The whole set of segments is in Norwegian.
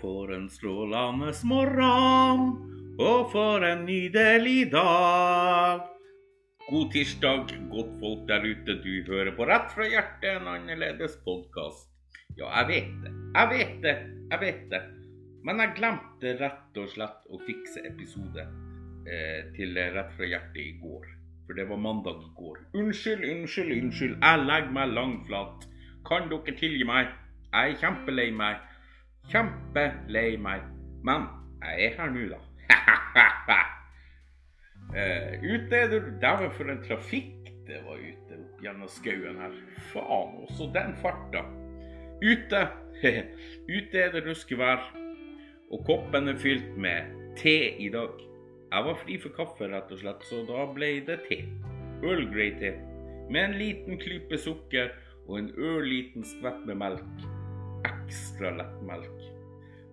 for en strålende morgen, og for en nydelig dag. God tirsdag, godt folk der ute. Du hører på Rett fra hjertet, en annerledes podkast. Ja, jeg vet det. Jeg vet det. Jeg vet det. Men jeg glemte rett og slett å fikse episode eh, til Rett fra hjertet i går. For det var mandag i går. Unnskyld, unnskyld, unnskyld. Jeg legger meg langflat. Kan dere tilgi meg? Jeg er kjempelei meg. Kjempelei meg. Men jeg er her nå, da. uh, ute er det Dæven, for en trafikk det var ute opp gjennom skauen her. Faen, også den farta. Ute Ute er det ruskevær, og koppen er fylt med te i dag. Jeg var fri for kaffe, rett og slett, så da ble det te. Earl Grey-te. Med en liten klype sukker og en ørliten skvett med melk. Ekstra lett melk.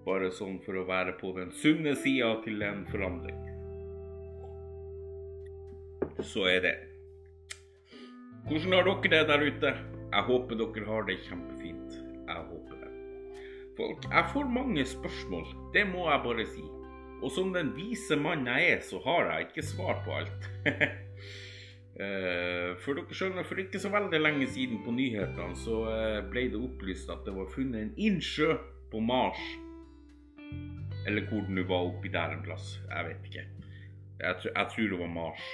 Bare sånn for å være på den sunne sida til en forandring. Så er det. Hvordan har dere det der ute? Jeg håper dere har det kjempefint. Jeg håper det. Folk, jeg får mange spørsmål, det må jeg bare si. Og som den vise mann jeg er, så har jeg ikke svar på alt. Eh, for dere skjønner, for ikke så veldig lenge siden på nyhetene så eh, ble det opplyst at det var funnet en innsjø på Mars. Eller hvor den nå var oppi der en plass. Jeg vet ikke. Jeg, tr jeg tror det var Mars.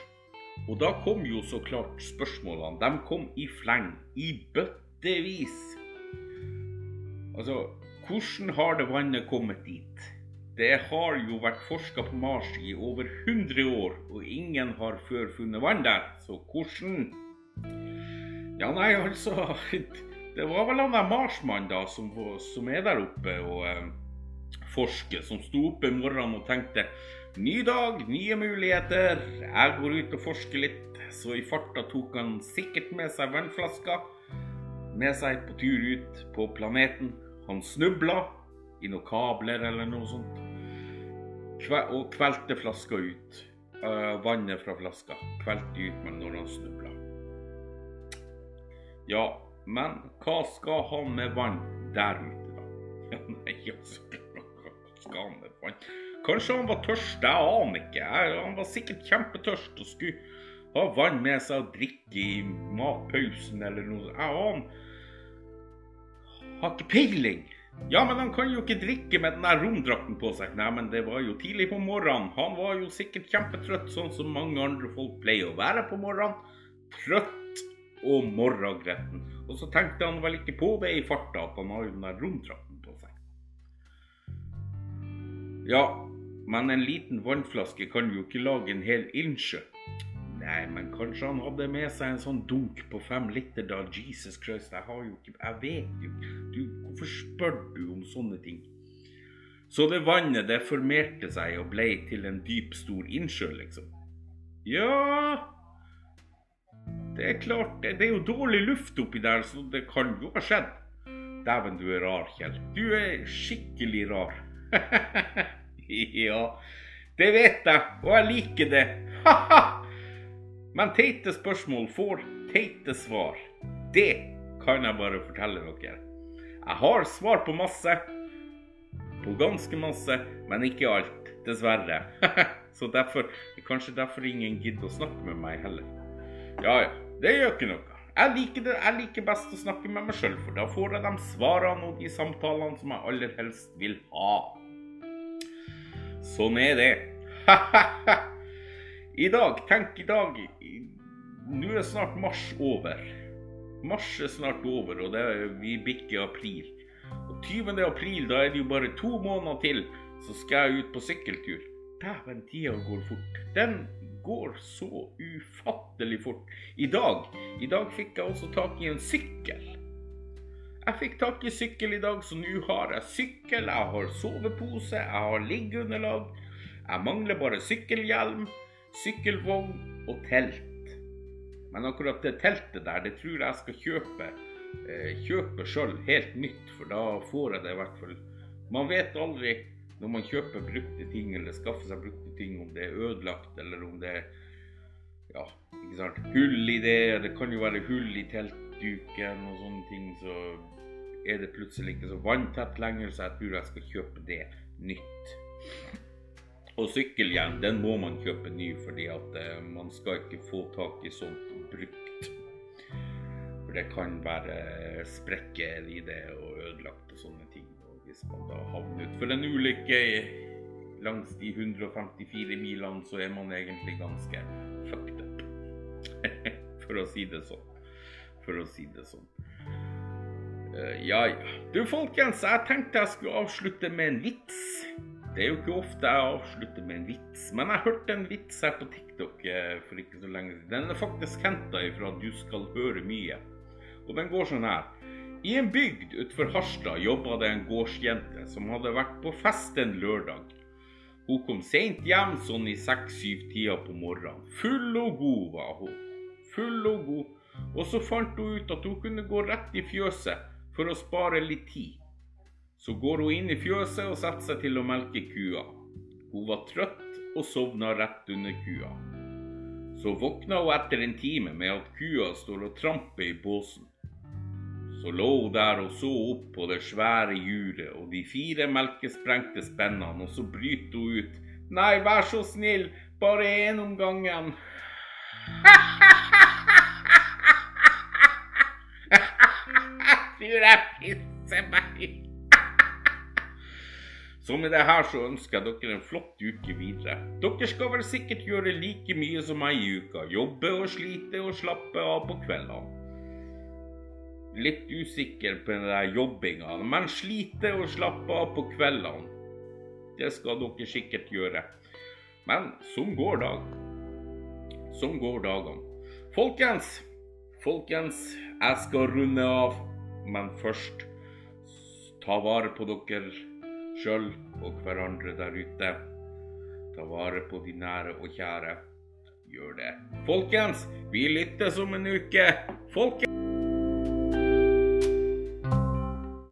Og da kom jo så klart spørsmålene. De kom i fleng. I bøttevis. Altså, hvordan har det vannet kommet dit? Det har jo vært forska på Mars i over 100 år, og ingen har før funnet vann der. Så hvordan Ja, nei, altså Det var vel han der Marsmannen, da, som, som, er der oppe og eh, forsker, som sto opp i morgenen og tenkte Ny dag, nye muligheter. Jeg går ut og forsker litt. Så i farta tok han sikkert med seg vannflaska med seg på tur ut på planeten. Han snubla i noen kabler eller noe sånt og kvelte flaska ut. Uh, vannet fra flaska kvelte ut med når han snubla. Ja, men hva skal han med vann der ute, da? Nei, altså, hva skal han med vann? Kanskje han var tørst, jeg aner ikke. Han var sikkert kjempetørst og skulle ha vann med seg og drikke i matpausen eller noe. Jeg aner Har ikke peiling. Ja, men han kan jo ikke drikke med den der romdrakten på seg. Nei, men det var jo tidlig på morgenen. Han var jo sikkert kjempetrøtt, sånn som mange andre folk pleier å være på morgenen. Trøtt og morragretten. Og så tenkte han vel ikke på det i farta, at han har jo den der romdrakten på seg. Ja, men en liten vannflaske kan jo ikke lage en hel innsjø. Nei, men kanskje han hadde med seg en sånn dunk på fem liter da. Jesus Christ, jeg har jo ikke Jeg vet jo du, Hvorfor spør du om sånne ting? Så det vannet det formerte seg og ble til en dyp, stor innsjø, liksom. Ja Det er klart, det, det er jo dårlig luft oppi der, så det kan jo ha skjedd. Dæven, du er rar, Kjell. Du er skikkelig rar. ja, det vet jeg, og jeg liker det. Ha-ha! Men teite spørsmål får teite svar. Det kan jeg bare fortelle dere. Jeg har svar på masse. På ganske masse, men ikke alt. Dessverre. Så derfor Kanskje derfor ingen gidder å snakke med meg heller. Ja ja, det gjør ikke noe. Jeg liker, det, jeg liker best å snakke med meg sjøl, for da får jeg de svarene og de samtalene som jeg aller helst vil ha. Sånn er det. I dag, tenk i dag Nå er snart mars over. Mars er snart over, og er, vi bikker april. Og 20. april, da er det jo bare to måneder til, så skal jeg ut på sykkeltur. Dæven, tida går fort. Den går så ufattelig fort. I dag, I dag fikk jeg også tak i en sykkel. Jeg fikk tak i sykkel i dag, så nå har jeg sykkel, jeg har sovepose, jeg har liggeunderlag. Jeg mangler bare sykkelhjelm sykkelvogn og telt. Men akkurat det teltet der, det tror jeg jeg skal kjøpe. Eh, kjøpe sjøl helt nytt, for da får jeg det i hvert fall. Man vet aldri når man kjøper brukte ting eller skaffer seg brukte ting, om det er ødelagt eller om det er ja, ikke sant? hull i det. Det kan jo være hull i teltduken og sånne ting. Så er det plutselig ikke så vanntett lenger, så jeg tror jeg skal kjøpe det nytt. Og sykkelhjelm den må man kjøpe ny, fordi at eh, man skal ikke få tak i sånt brukt. For det kan være sprekker i det og ødelagt og sånne ting. Og hvis man da havner utfor en ulykke langs de 154 milene, så er man egentlig ganske fucked up. For å si det sånn. For å si det sånn. Uh, ja, ja. Du, folkens, jeg tenkte jeg skulle avslutte med en vits. Det er jo ikke ofte jeg avslutter med en vits, men jeg hørte en vits her på TikTok eh, for ikke så lenge siden. Den er faktisk henta ifra Du skal høre mye. Og den går sånn her. I en bygd utenfor Harstad jobba det en gårdsjente som hadde vært på fest en lørdag. Hun kom seint hjem sånn i seks-syv-tida på morgenen. Full og god var hun. Full og god. Og så fant hun ut at hun kunne gå rett i fjøset for å spare litt tid. Så går hun inn i fjøset og setter seg til å melke kua. Hun var trøtt og sovna rett under kua. Så våkna hun etter en time med at kua står og tramper i båsen. Så lå hun der og så opp på det svære juret og de fire melkesprengte spennene, og så bryter hun ut. Nei, vær så snill, bare én om gangen. Tror jeg pisser meg. Så med det her så ønsker jeg dere en flott uke videre. Dere skal vel sikkert gjøre like mye som meg i uka. Jobbe og slite og slappe av på kveldene litt usikker på den der jobbinga, men slite og slappe av på kveldene. Det skal dere sikkert gjøre. Men sånn går dag. Sånn går dagene. Folkens, folkens, jeg skal runde av, men først ta vare på dere sjøl og hverandre der ute. Ta vare på de nære og kjære. Gjør det. Folkens, vi lyttes om en uke. Folkens